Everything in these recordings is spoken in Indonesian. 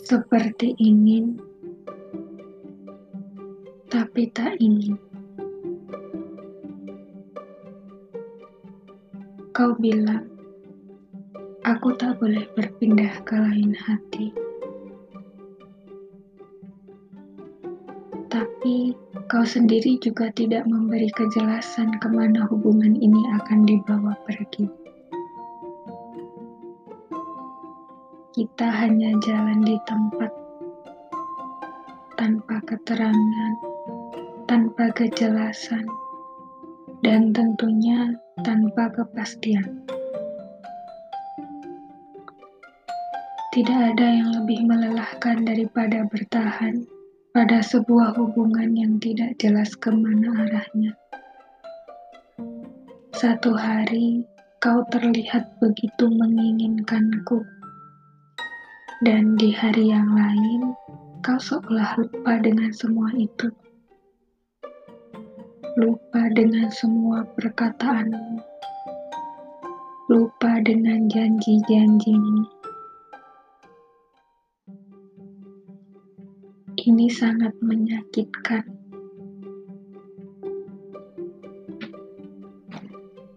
Seperti ingin, tapi tak ingin. Kau bilang, aku tak boleh berpindah ke lain hati. Tapi kau sendiri juga tidak memberi kejelasan ke mana hubungan ini akan dibawa pergi. Kita hanya jalan di tempat tanpa keterangan, tanpa kejelasan, dan tentunya tanpa kepastian. Tidak ada yang lebih melelahkan daripada bertahan pada sebuah hubungan yang tidak jelas ke mana arahnya. Satu hari kau terlihat begitu menginginkanku, dan di hari yang lain kau seolah lupa dengan semua itu. Lupa dengan semua perkataanmu, lupa dengan janji-janjimu. Ini sangat menyakitkan.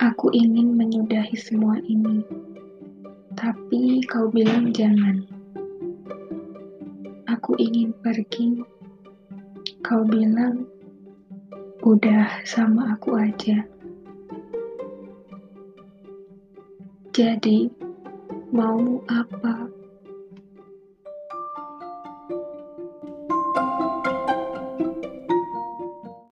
Aku ingin menyudahi semua ini, tapi kau bilang jangan. Aku ingin pergi, kau bilang udah sama aku aja. Jadi, mau apa?